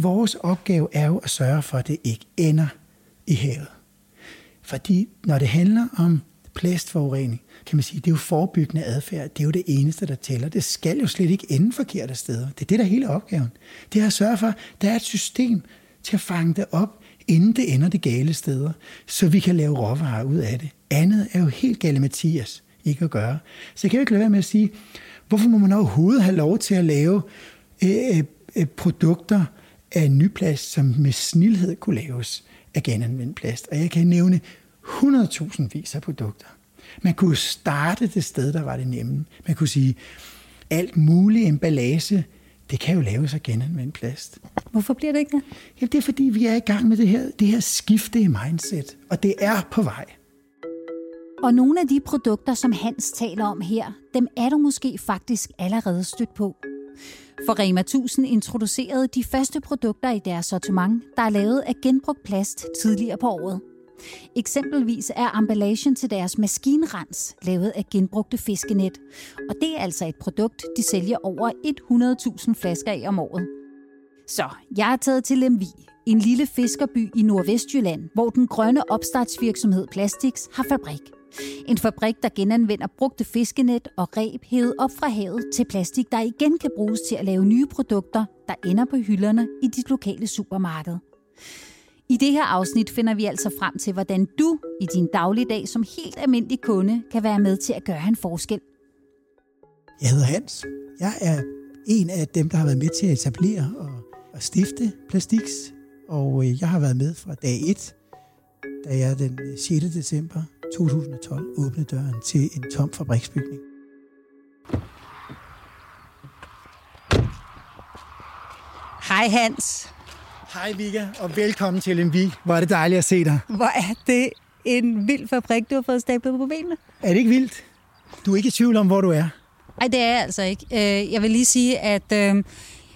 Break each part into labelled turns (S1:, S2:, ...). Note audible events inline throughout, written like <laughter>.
S1: Vores opgave er jo at sørge for, at det ikke ender i havet. Fordi når det handler om plastforurening, kan man sige, det er jo forebyggende adfærd. Det er jo det eneste, der tæller. Det skal jo slet ikke ende forkerte steder. Det er det, der er hele opgaven. Det er at sørge for, at der er et system til at fange det op, inden det ender det gale steder, så vi kan lave råvarer ud af det. Andet er jo helt gale Mathias ikke at gøre. Så jeg kan jo ikke lade være med at sige, hvorfor må man overhovedet have lov til at lave øh, øh, øh produkter af ny plast, som med snilhed kunne laves af genanvendt plast. Og jeg kan nævne 100.000 vis af produkter. Man kunne starte det sted, der var det nemme. Man kunne sige, alt mulig emballage, det kan jo laves af genanvendt plast.
S2: Hvorfor bliver det ikke det?
S1: Jamen, det er fordi, vi er i gang med det her, det her skifte i mindset, og det er på vej.
S2: Og nogle af de produkter, som Hans taler om her, dem er du måske faktisk allerede stødt på. For Rema 1000 introducerede de første produkter i deres sortiment, der er lavet af genbrugt plast tidligere på året. Eksempelvis er emballagen til deres maskinrens lavet af genbrugte fiskenet. Og det er altså et produkt, de sælger over 100.000 flasker af om året. Så jeg er taget til Lemvi, en lille fiskerby i Nordvestjylland, hvor den grønne opstartsvirksomhed Plastix har fabrik. En fabrik, der genanvender brugte fiskenet og reb hævet op fra havet til plastik, der igen kan bruges til at lave nye produkter, der ender på hylderne i dit lokale supermarked. I det her afsnit finder vi altså frem til, hvordan du i din dagligdag som helt almindelig kunde kan være med til at gøre en forskel.
S1: Jeg hedder Hans. Jeg er en af dem, der har været med til at etablere og, og stifte Plastiks. og øh, jeg har været med fra dag 1, da jeg den øh, 6. december 2012 åbnede døren til en tom fabriksbygning.
S2: Hej Hans.
S1: Hej Vika, og velkommen til Lemvig. Hvor er det dejligt at se dig.
S2: Hvor er det en vild fabrik, du har fået stablet på benene.
S1: Er det ikke vildt? Du er ikke i tvivl om, hvor du er?
S2: Nej, det er jeg altså ikke. Øh, jeg vil lige sige, at øh,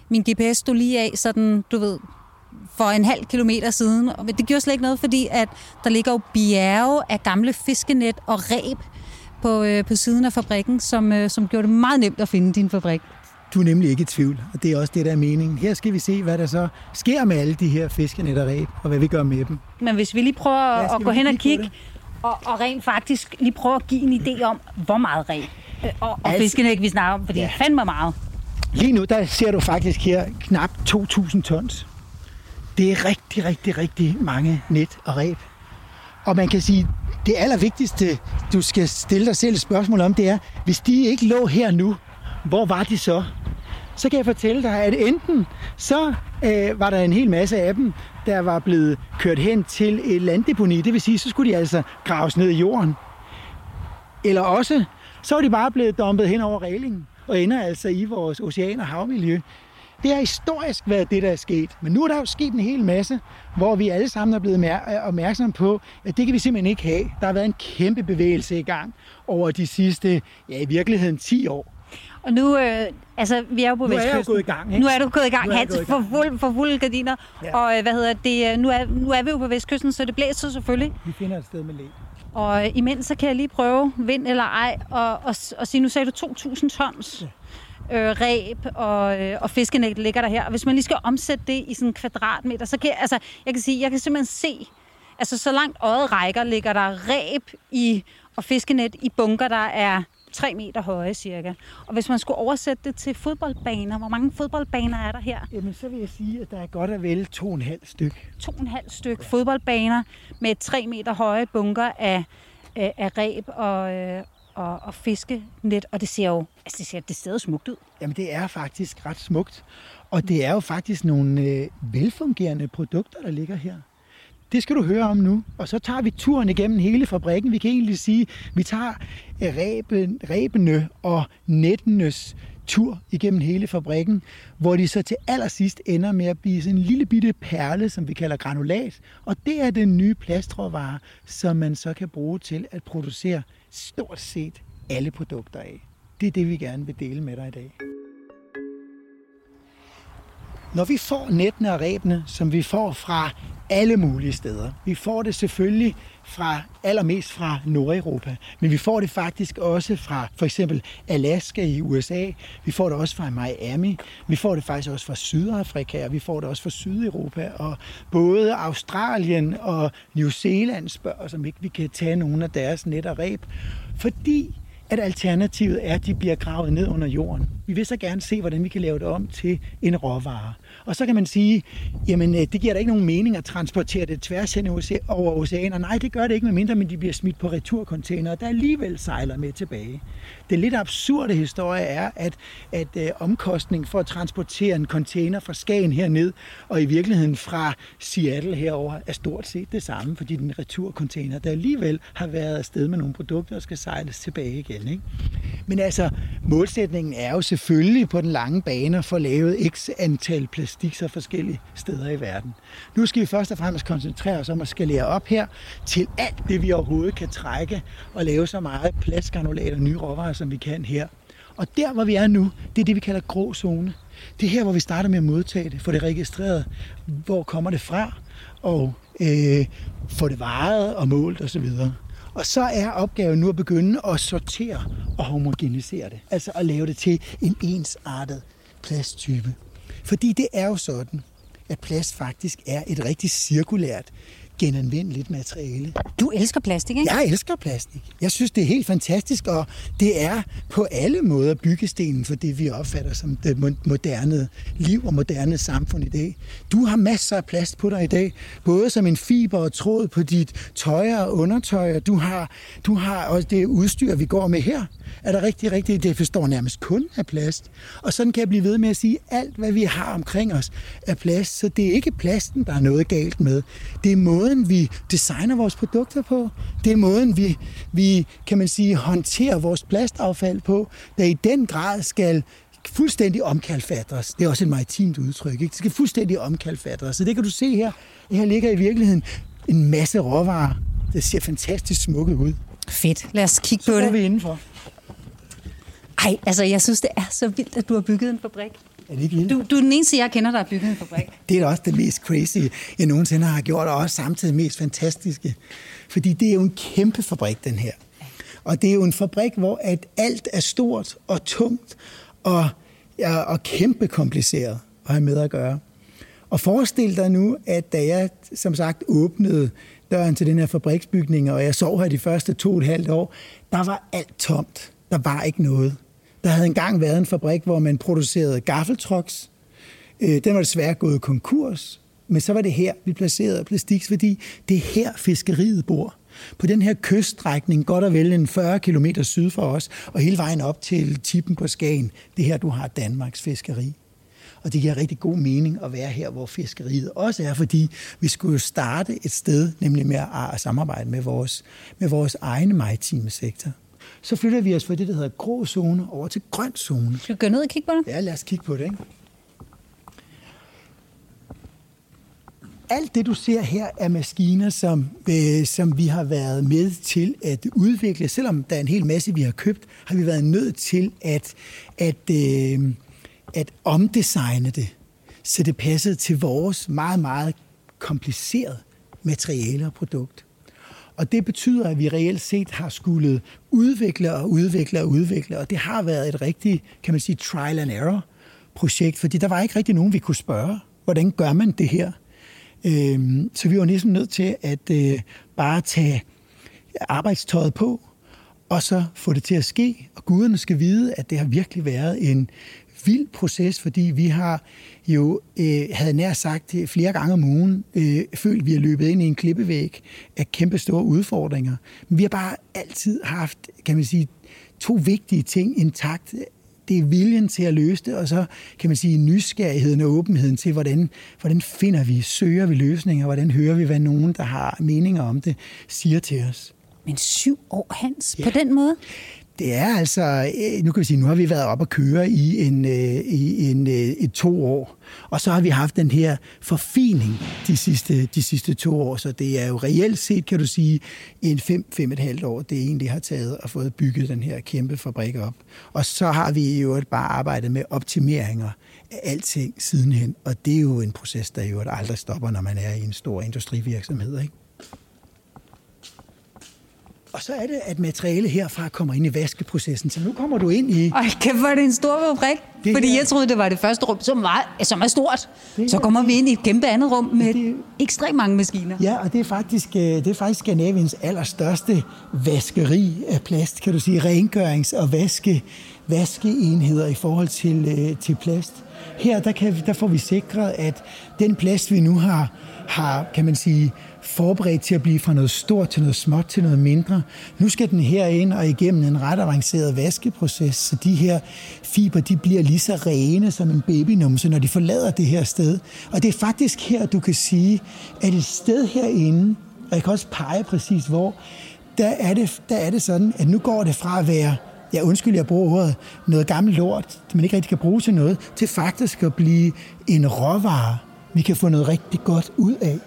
S2: min GPS stod lige af, sådan, du ved, for en halv kilometer siden. Men det gjorde slet ikke noget, fordi at der ligger jo bjerge af gamle fiskenet og reb på, øh, på siden af fabrikken, som, som gjorde det meget nemt at finde din fabrik.
S1: Du er nemlig ikke i tvivl, og det er også det, der er meningen. Her skal vi se, hvad der så sker med alle de her fiskenet og ræb, og hvad vi gør med dem.
S2: Men hvis vi lige prøver ja, at gå hen og kigge, og, og rent faktisk lige prøve at give en idé om, hvor meget ræb øh, og, og altså, fiskenet vi snakker om, for det er fandme meget.
S1: Lige nu, der ser du faktisk her knap 2.000 tons. Det er rigtig, rigtig, rigtig mange net og ræb. Og man kan sige, det allervigtigste, du skal stille dig selv et spørgsmål om, det er, hvis de ikke lå her nu, hvor var de så? Så kan jeg fortælle dig, at enten så øh, var der en hel masse af dem, der var blevet kørt hen til et landdeponi. Det vil sige, så skulle de altså graves ned i jorden. Eller også, så var de bare blevet dumpet hen over reglingen og ender altså i vores ocean- og havmiljø. Det har historisk været det, der er sket. Men nu er der jo sket en hel masse, hvor vi alle sammen er blevet opmærksomme på, at det kan vi simpelthen ikke have. Der har været en kæmpe bevægelse i gang over de sidste, ja i virkeligheden 10 år.
S2: Og nu, øh, altså, vi er jo på
S1: nu
S2: Vestkysten.
S1: Nu er jeg gået i gang, ikke?
S2: Nu er du gået i gang, Hans, for, fuld, for fulde gardiner. Ja. Og øh, hvad hedder det, øh, nu er, nu er vi jo på Vestkysten, så det blæser selvfølgelig.
S1: Vi finder et sted med læ.
S2: Og imens så kan jeg lige prøve, vind eller ej, og, og, og sige, nu sagde du 2.000 tons. Ja øh, ræb og, øh, og fiskenet ligger der her. Og hvis man lige skal omsætte det i sådan en kvadratmeter, så kan jeg, altså, jeg kan sige, jeg kan simpelthen se, altså så langt øjet rækker, ligger der ræb i, og fiskenet i bunker, der er 3 meter høje cirka. Og hvis man skulle oversætte det til fodboldbaner, hvor mange fodboldbaner er der her?
S1: Jamen, så vil jeg sige, at der er godt at vælge to og en halv styk.
S2: To og en halv styk ja. fodboldbaner med 3 meter høje bunker af, af, af ræb og, øh, og, og fiskenet, og det ser jo altså det ser, det ser smukt ud.
S1: Jamen, det er faktisk ret smukt. Og det er jo faktisk nogle øh, velfungerende produkter, der ligger her. Det skal du høre om nu. Og så tager vi turen igennem hele fabrikken. Vi kan egentlig sige, at vi tager øh, ræben, ræbene og nettenes tur igennem hele fabrikken, hvor de så til allersidst ender med at blive sådan en lille bitte perle, som vi kalder granulat. Og det er den nye plastråvare, som man så kan bruge til at producere stort set alle produkter af. Det er det, vi gerne vil dele med dig i dag. Når vi får nettene og ræbene, som vi får fra alle mulige steder. Vi får det selvfølgelig fra allermest fra Nordeuropa, men vi får det faktisk også fra for eksempel Alaska i USA, vi får det også fra Miami, vi får det faktisk også fra Sydafrika, og vi får det også fra Sydeuropa, og både Australien og New Zealand spørger os, om ikke vi kan tage nogle af deres net og ræb, fordi at alternativet er, at de bliver gravet ned under jorden. Vi vil så gerne se, hvordan vi kan lave det om til en råvare. Og så kan man sige, jamen øh, det giver da ikke nogen mening at transportere det tværs hen over oceaner. Nej, det gør det ikke, medmindre men de bliver smidt på returcontainer, der alligevel sejler med tilbage. Det lidt absurde historie er, at, at øh, omkostningen for at transportere en container fra Skagen herned, og i virkeligheden fra Seattle herover er stort set det samme, fordi den returcontainer, der alligevel har været afsted med nogle produkter, og skal sejles tilbage igen. Ikke? Men altså, målsætningen er jo selvfølgelig på den lange bane at få lavet x antal plastik forskellige steder i verden. Nu skal vi først og fremmest koncentrere os om at skalere op her til alt det, vi overhovedet kan trække og lave så meget plastgranulat og nye råvarer, som vi kan her. Og der, hvor vi er nu, det er det, vi kalder grå zone. Det er her, hvor vi starter med at modtage det, få det registreret, hvor kommer det fra, og øh, få det varet og målt osv. Og så er opgaven nu at begynde at sortere og homogenisere det. Altså at lave det til en ensartet plasttype. Fordi det er jo sådan, at plast faktisk er et rigtig cirkulært genanvendeligt materiale.
S2: Du elsker plastik, ikke?
S1: Jeg elsker plastik. Jeg synes, det er helt fantastisk, og det er på alle måder byggestenen for det, vi opfatter som det moderne liv og moderne samfund i dag. Du har masser af plast på dig i dag, både som en fiber og tråd på dit tøj og undertøj, du har, du har også det udstyr, vi går med her er der rigtig, rigtig, det forstår nærmest kun af plast. Og sådan kan jeg blive ved med at sige, alt hvad vi har omkring os er plast, så det er ikke plasten, der er noget galt med. Det er måden, vi designer vores produkter på. Det er måden, vi, vi kan man sige, håndterer vores plastaffald på, der i den grad skal fuldstændig omkalfatres. Det er også et maritimt udtryk. Ikke? Det skal fuldstændig omkalfatres. Så det kan du se her. Her ligger i virkeligheden en masse råvarer. Det ser fantastisk smukke ud.
S2: Fedt. Lad os kigge på det.
S1: Så er vi indenfor.
S2: Ej, altså jeg synes, det er så vildt, at du har bygget en fabrik.
S1: Er det ikke vildt?
S2: Du, du er den eneste, jeg kender, der har bygget en fabrik. <laughs>
S1: Det er da også det mest crazy, jeg nogensinde har gjort, og også samtidig mest fantastiske. Fordi det er jo en kæmpe fabrik, den her. Og det er jo en fabrik, hvor at alt er stort og tungt og, ja, og kæmpe kompliceret at have med at gøre. Og forestil dig nu, at da jeg som sagt åbnede døren til den her fabriksbygning, og jeg sov her de første to og et halvt år, der var alt tomt. Der var ikke noget. Der havde engang været en fabrik, hvor man producerede gaffeltrucks. Øh, den var desværre gået konkurs, men så var det her, vi placerede Plastiks, fordi det er her fiskeriet bor. På den her kyststrækning, godt og vel en 40 km syd for os, og hele vejen op til Tippen på Skagen, det her, du har Danmarks fiskeri. Og det giver rigtig god mening at være her, hvor fiskeriet også er, fordi vi skulle starte et sted, nemlig med at samarbejde med vores, med vores egne maritime sektor så flytter vi os fra det, der hedder grå zone, over til grøn zone.
S2: Skal vi gå ned og kigge på det?
S1: Ja, lad os kigge på det. Ikke? Alt det, du ser her, er maskiner, som, øh, som vi har været med til at udvikle. Selvom der er en hel masse, vi har købt, har vi været nødt til at, at, øh, at omdesigne det, så det passede til vores meget, meget kompliceret materiale og produkt. Og det betyder, at vi reelt set har skulle udvikle og udvikle og udvikle, og det har været et rigtigt, kan man sige, trial and error projekt, fordi der var ikke rigtig nogen, vi kunne spørge, hvordan gør man det her? Øhm, så vi var næsten nødt til at øh, bare tage arbejdstøjet på, og så få det til at ske. Og guderne skal vide, at det har virkelig været en vild proces, fordi vi har jo, øh, havde nær sagt flere gange om ugen, øh, følt, at vi har løbet ind i en klippevæg af kæmpe store udfordringer. Men vi har bare altid haft, kan man sige, to vigtige ting intakt. Det er viljen til at løse det, og så kan man sige nysgerrigheden og åbenheden til, hvordan, hvordan finder vi, søger vi løsninger, hvordan hører vi, hvad nogen, der har meninger om det, siger til os.
S2: Men syv år, Hans, ja. på den måde?
S1: Det er altså, øh, nu kan vi sige, nu har vi været op og køre i en, øh, i en, øh, et to år, og så har vi haft den her forfining de sidste, de sidste to år, så det er jo reelt set, kan du sige, en fem, fem et halvt år, det egentlig har taget og fået bygget den her kæmpe fabrik op. Og så har vi jo bare arbejdet med optimeringer af alting sidenhen, og det er jo en proces, der jo aldrig stopper, når man er i en stor industrivirksomhed, ikke? Og så er det, at materiale herfra kommer ind i vaskeprocessen. Så nu kommer du ind i...
S2: Ej, kæft, var det en stor fabrik. Det Fordi her... jeg troede, det var det første rum, som, var, som er stort. Det så kommer vi ind i et kæmpe andet rum med det... ekstremt mange maskiner.
S1: Ja, og det er faktisk, øh, det er faktisk Skandinaviens allerstørste vaskeri af plast, kan du sige, rengørings- og vaske, vaskeenheder i forhold til, øh, til plast. Her der, kan, der får vi sikret, at den plast, vi nu har, har kan man sige, forberedt til at blive fra noget stort til noget småt til noget mindre. Nu skal den her ind og igennem en ret avanceret vaskeproces, så de her fiber de bliver lige så rene som en babynumse, når de forlader det her sted. Og det er faktisk her, du kan sige, at et sted herinde, og jeg kan også pege præcis hvor, der er det, der er det sådan, at nu går det fra at være ja undskyld, jeg bruger ordet, noget gammelt lort, man ikke rigtig kan bruge til noget, til faktisk at blive en råvare, vi kan få noget rigtig godt ud af.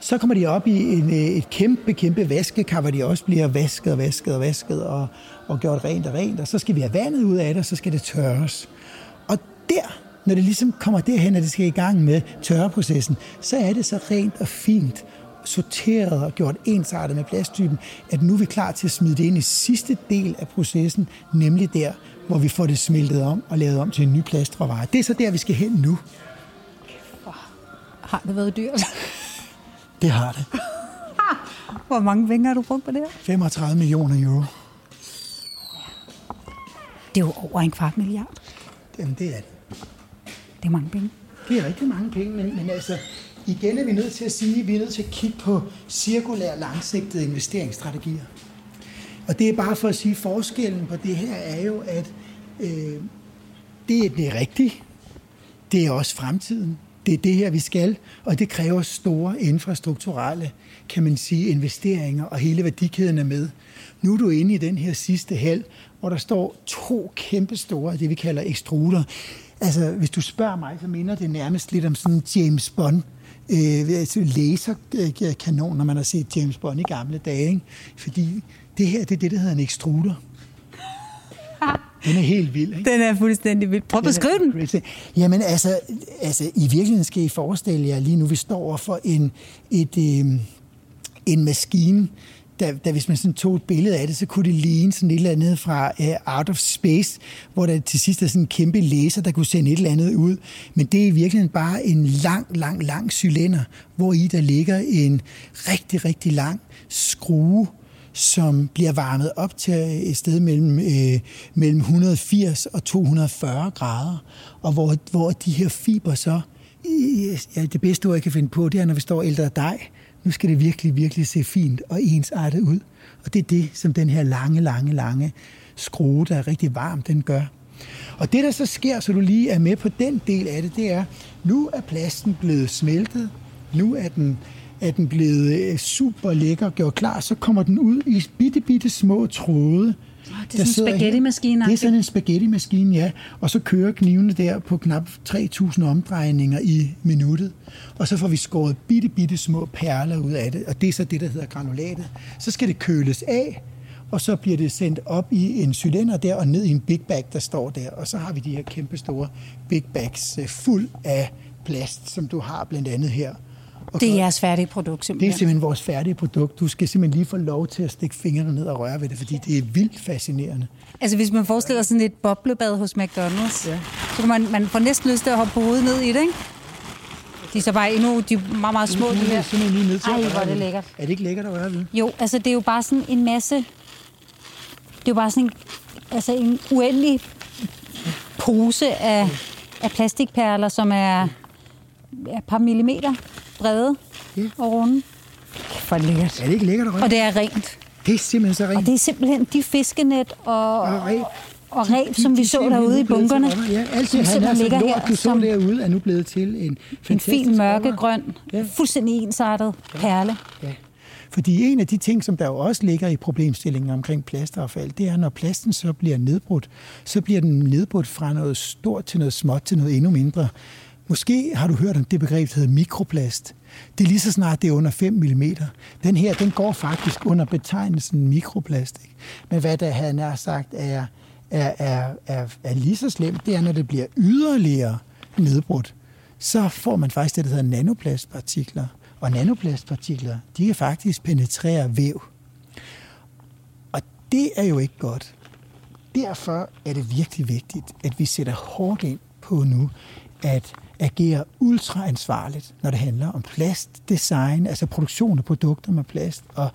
S1: Så kommer de op i en, øh, et kæmpe, kæmpe vaskekar, hvor de også bliver vasket og vasket og vasket og, og gjort rent og rent. Og så skal vi have vandet ud af det, og så skal det tørres. Og der, når det ligesom kommer derhen, at det skal i gang med tørreprocessen, så er det så rent og fint sorteret og gjort ensartet med plasttypen, at nu er vi klar til at smide det ind i sidste del af processen, nemlig der, hvor vi får det smeltet om og lavet om til en ny plastråvare. Det er så der, vi skal hen nu.
S2: Har det været dyrt?
S1: Det har det. <laughs>
S2: Hvor mange penge har du brugt på det
S1: 35 millioner euro.
S2: Det er jo over en kvart milliard.
S1: Jamen, det er det.
S2: Det er mange penge.
S1: Det er rigtig mange penge, men, men altså, igen er vi nødt til at sige, at vi er nødt til at kigge på cirkulære langsigtede investeringsstrategier. Og det er bare for at sige, at forskellen på det her er jo, at øh, det er det rigtige. Det er også fremtiden det er det her, vi skal, og det kræver store infrastrukturelle, kan man sige, investeringer, og hele værdikæden er med. Nu er du inde i den her sidste hal, hvor der står to kæmpe store, det vi kalder ekstruder. Altså, hvis du spørger mig, så minder det nærmest lidt om sådan en James Bond øh, laserkanon, når man har set James Bond i gamle dage. Ikke? Fordi det her, det er det, der hedder en ekstruder. Den er helt vild, ikke?
S2: Den er fuldstændig vild. Prøv at beskrive den.
S1: Crazy. Jamen altså, altså, i virkeligheden skal I forestille jer lige nu, vi står for en, et, øh, en maskine, da, da hvis man sådan tog et billede af det, så kunne det ligne sådan et eller andet fra uh, Out of Space, hvor der til sidst er sådan en kæmpe laser, der kunne sende et eller andet ud. Men det er i virkeligheden bare en lang, lang, lang cylinder, hvor i der ligger en rigtig, rigtig lang skrue, som bliver varmet op til øh, et sted mellem, øh, mellem 180 og 240 grader, og hvor, hvor de her fiber så, ja, det bedste ord, jeg kan finde på, det er, når vi står ældre dig, nu skal det virkelig, virkelig se fint og ensartet ud. Og det er det, som den her lange, lange, lange skrue, der er rigtig varm, den gør. Og det, der så sker, så du lige er med på den del af det, det er, nu er plasten blevet smeltet, nu er den er den blevet øh, super lækker gjort klar, så kommer den ud i bitte, bitte små tråde.
S2: Det er sådan en spaghetti-maskine.
S1: Det er sådan en spaghetti-maskine, ja. Og så kører knivene der på knap 3.000 omdrejninger i minuttet. Og så får vi skåret bitte, bitte små perler ud af det. Og det er så det, der hedder granulatet. Så skal det køles af, og så bliver det sendt op i en cylinder der og ned i en big bag, der står der. Og så har vi de her kæmpe store big bags øh, fuld af plast, som du har blandt andet her.
S2: Det er jeres færdige produkt,
S1: simpelthen? Det er simpelthen vores færdige produkt. Du skal simpelthen lige få lov til at stikke fingrene ned og røre ved det, fordi det er vildt fascinerende.
S2: Altså hvis man forestiller sådan et boblebad hos McDonald's, ja. så kan man, man får næsten lyst til at hoppe på hovedet ned i det, ikke? De er så bare endnu de er meget, meget små.
S1: Det er simpelthen lige ned til
S2: Ej, hvor er det lækkert.
S1: Er det ikke lækkert at røre ved?
S2: Jo, altså det er jo bare sådan en masse... Det er jo bare sådan en, altså en uendelig pose af, af plastikperler, som er et par millimeter brede ja. og runde. For lækkert.
S1: Er det ikke lækkert at røre?
S2: Og det er rent.
S1: Det er simpelthen så rent.
S2: Og det er simpelthen de fiskenet og, og ræb, og ræb de, som de, vi så derude i bunkerne.
S1: Ja, alt det, han er så lort, du så derude, er nu blevet til en
S2: En fin mørkegrøn, ja. fuldstændig ensartet ja. perle. Ja.
S1: Fordi en af de ting, som der jo også ligger i problemstillingen omkring plastaffald, det er, når plasten så bliver nedbrudt, så bliver den nedbrudt fra noget stort til noget småt til noget endnu mindre. Måske har du hørt om det begreb, der hedder mikroplast. Det er lige så snart det er under 5 mm. Den her, den går faktisk under betegnelsen mikroplastik. Men hvad der havde nær sagt er, er, er, er, er lige så slemt, det er, når det bliver yderligere nedbrudt, så får man faktisk det, der hedder nanoplastpartikler. Og nanoplastpartikler, de kan faktisk penetrere væv. Og det er jo ikke godt. Derfor er det virkelig vigtigt, at vi sætter hårdt ind på nu, at agere ultraansvarligt, når det handler om plastdesign, altså produktion af produkter med plast og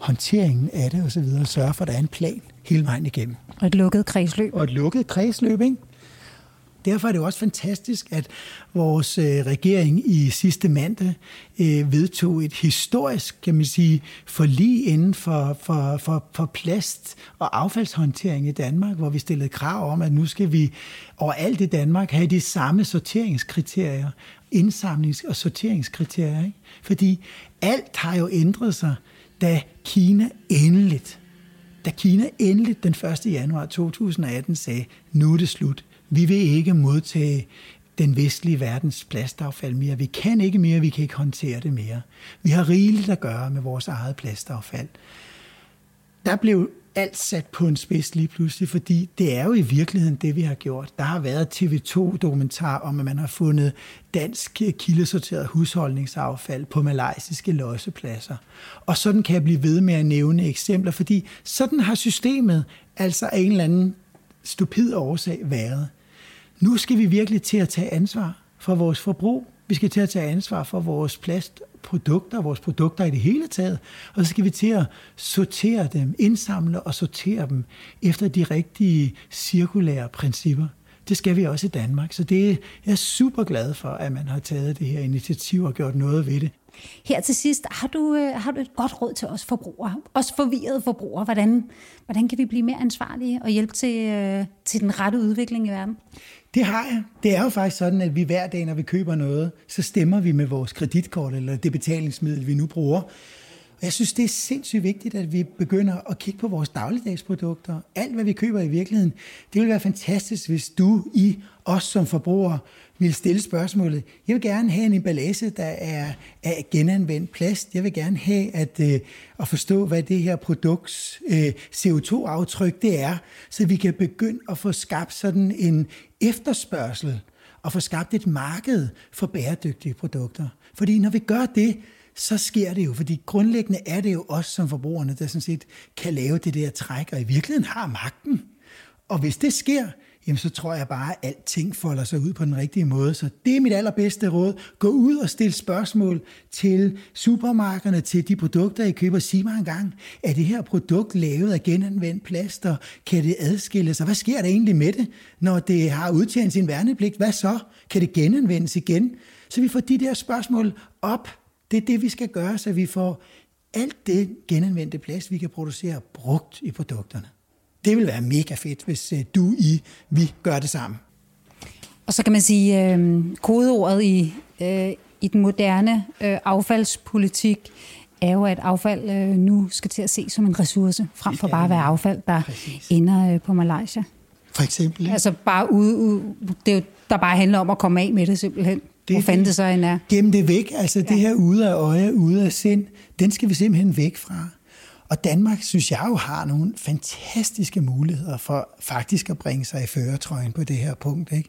S1: håndteringen af det osv., og sørge for, at der er en plan hele vejen igennem.
S2: Og et lukket kredsløb.
S1: Og et lukket kredsløb, ikke? Derfor er det også fantastisk, at vores øh, regering i sidste mandag øh, vedtog et historisk, kan man sige, forlig inden for, for, for, for plast- og affaldshåndtering i Danmark, hvor vi stillede krav om, at nu skal vi overalt i Danmark have de samme sorteringskriterier, indsamlings- og sorteringskriterier. Ikke? Fordi alt har jo ændret sig, da Kina endeligt da Kina endeligt den 1. januar 2018 sagde, nu er det slut. Vi vil ikke modtage den vestlige verdens plastaffald mere. Vi kan ikke mere, vi kan ikke håndtere det mere. Vi har rigeligt at gøre med vores eget plastaffald. Der blev alt sat på en spids lige pludselig, fordi det er jo i virkeligheden det, vi har gjort. Der har været TV2-dokumentar om, at man har fundet dansk kildesorteret husholdningsaffald på malaysiske lossepladser. Og sådan kan jeg blive ved med at nævne eksempler, fordi sådan har systemet altså af en eller anden stupid årsag været. Nu skal vi virkelig til at tage ansvar for vores forbrug. Vi skal til at tage ansvar for vores plastprodukter, vores produkter i det hele taget. Og så skal vi til at sortere dem, indsamle og sortere dem efter de rigtige cirkulære principper. Det skal vi også i Danmark. Så det er jeg super glad for, at man har taget det her initiativ og gjort noget ved det.
S2: Her til sidst, har du, øh, har du et godt råd til os forbrugere, os forvirrede forbrugere? Hvordan, hvordan kan vi blive mere ansvarlige og hjælpe til, øh, til den rette udvikling i verden?
S1: Det har jeg. Det er jo faktisk sådan, at vi hver dag, når vi køber noget, så stemmer vi med vores kreditkort eller det betalingsmiddel, vi nu bruger. Og jeg synes, det er sindssygt vigtigt, at vi begynder at kigge på vores dagligdagsprodukter. Alt, hvad vi køber i virkeligheden. Det ville være fantastisk, hvis du, I, os som forbrugere, vil stille spørgsmålet. Jeg vil gerne have en emballage, der er af genanvendt plast. Jeg vil gerne have at, øh, at forstå, hvad det her produkts øh, CO2-aftryk det er, så vi kan begynde at få skabt sådan en efterspørgsel og få skabt et marked for bæredygtige produkter. Fordi når vi gør det, så sker det jo, fordi grundlæggende er det jo os som forbrugerne, der sådan set kan lave det der træk, og i virkeligheden har magten. Og hvis det sker, jamen så tror jeg bare, at alting folder sig ud på den rigtige måde. Så det er mit allerbedste råd. Gå ud og stil spørgsmål til supermarkederne, til de produkter, I køber. Sig mig engang, er det her produkt lavet af genanvendt plast, og kan det adskilles? Og hvad sker der egentlig med det, når det har udtjent sin værnepligt? Hvad så? Kan det genanvendes igen? Så vi får de der spørgsmål op. Det er det, vi skal gøre, så vi får alt det genanvendte plast, vi kan producere, brugt i produkterne. Det vil være mega fedt, hvis øh, du, I, vi gør det sammen.
S2: Og så kan man sige, øh, kodeordet i, øh, i den moderne øh, affaldspolitik er jo, at affald øh, nu skal til at se som en ressource, frem for bare at være affald, der Præcis. ender øh, på Malaysia.
S1: For eksempel.
S2: Altså bare ude, ude det er jo, der bare handler om at komme af med det simpelthen. Det, Hvor fanden det så end er.
S1: Gem det væk. Altså ja. det her ude af øje, ude af sind, den skal vi simpelthen væk fra. Og Danmark, synes jeg jo, har nogle fantastiske muligheder for faktisk at bringe sig i føretrøjen på det her punkt. Ikke?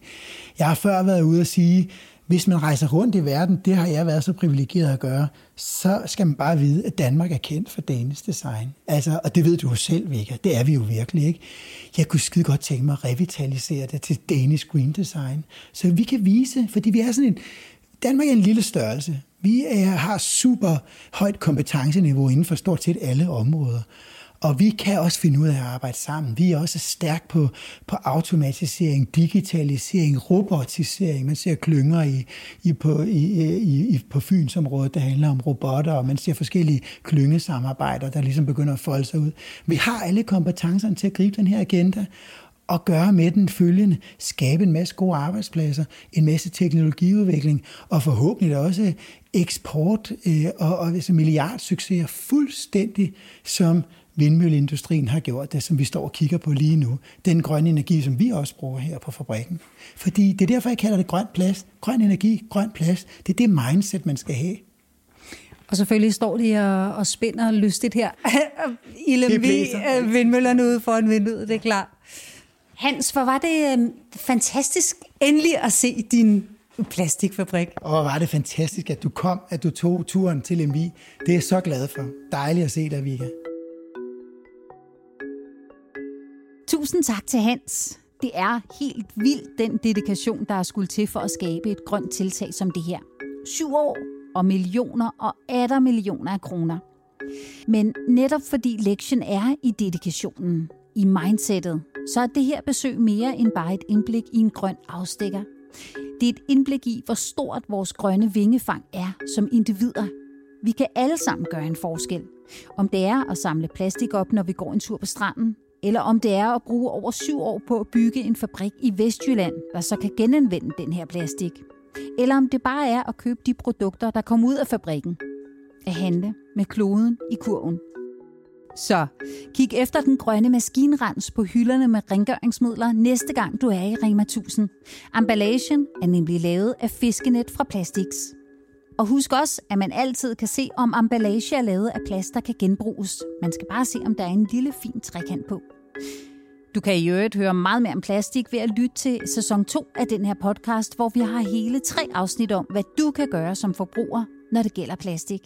S1: Jeg har før været ude at sige, hvis man rejser rundt i verden, det har jeg været så privilegeret at gøre, så skal man bare vide, at Danmark er kendt for Danish design. Altså, og det ved du jo selv, Vika. Det er vi jo virkelig, ikke? Jeg kunne skide godt tænke mig at revitalisere det til Danish Green Design. Så vi kan vise, fordi vi er sådan en... Danmark er en lille størrelse. Vi er, har super højt kompetenceniveau inden for stort set alle områder. Og vi kan også finde ud af at arbejde sammen. Vi er også stærk på, på automatisering, digitalisering, robotisering. Man ser klynger i, i, på, i, i, på Fynsområdet, der handler om robotter, og man ser forskellige klyngesamarbejder, der ligesom begynder at folde sig ud. Vi har alle kompetencerne til at gribe den her agenda, og gøre med den følgende, skabe en masse gode arbejdspladser, en masse teknologiudvikling, og forhåbentlig også eksport øh, og, og altså milliardsucceser fuldstændig som vindmølleindustrien har gjort det, som vi står og kigger på lige nu. Den grønne energi, som vi også bruger her på fabrikken. Fordi det er derfor, jeg kalder det grøn plads. Grøn energi, grøn plads. Det er det mindset, man skal have.
S2: Og selvfølgelig står de og, og spænder lystigt her <laughs> i Lemvi, øh, vindmøllerne ude foran vinduet, det er klart. Hans, hvor var det øh, fantastisk endelig at se din plastikfabrik.
S1: Og var det fantastisk, at du kom, at du tog turen til Lemvi. Det er jeg så glad for. Dejligt at se dig, Vika.
S2: Tusind tak til Hans. Det er helt vildt den dedikation, der er skulle til for at skabe et grønt tiltag som det her. Syv år og millioner og atter millioner af kroner. Men netop fordi lektien er i dedikationen, i mindsetet, så er det her besøg mere end bare et indblik i en grøn afstikker. Det er et indblik i, hvor stort vores grønne vingefang er som individer. Vi kan alle sammen gøre en forskel. Om det er at samle plastik op, når vi går en tur på stranden, eller om det er at bruge over syv år på at bygge en fabrik i Vestjylland, der så kan genanvende den her plastik. Eller om det bare er at købe de produkter, der kommer ud af fabrikken. At handle med kloden i kurven. Så kig efter den grønne maskinrens på hylderne med rengøringsmidler næste gang du er i Rema 1000. Emballagen er nemlig lavet af fiskenet fra Plastix. Og husk også, at man altid kan se, om emballage er lavet af plast, der kan genbruges. Man skal bare se, om der er en lille fin trekant på. Du kan i øvrigt høre meget mere om plastik ved at lytte til sæson 2 af den her podcast, hvor vi har hele tre afsnit om, hvad du kan gøre som forbruger, når det gælder plastik.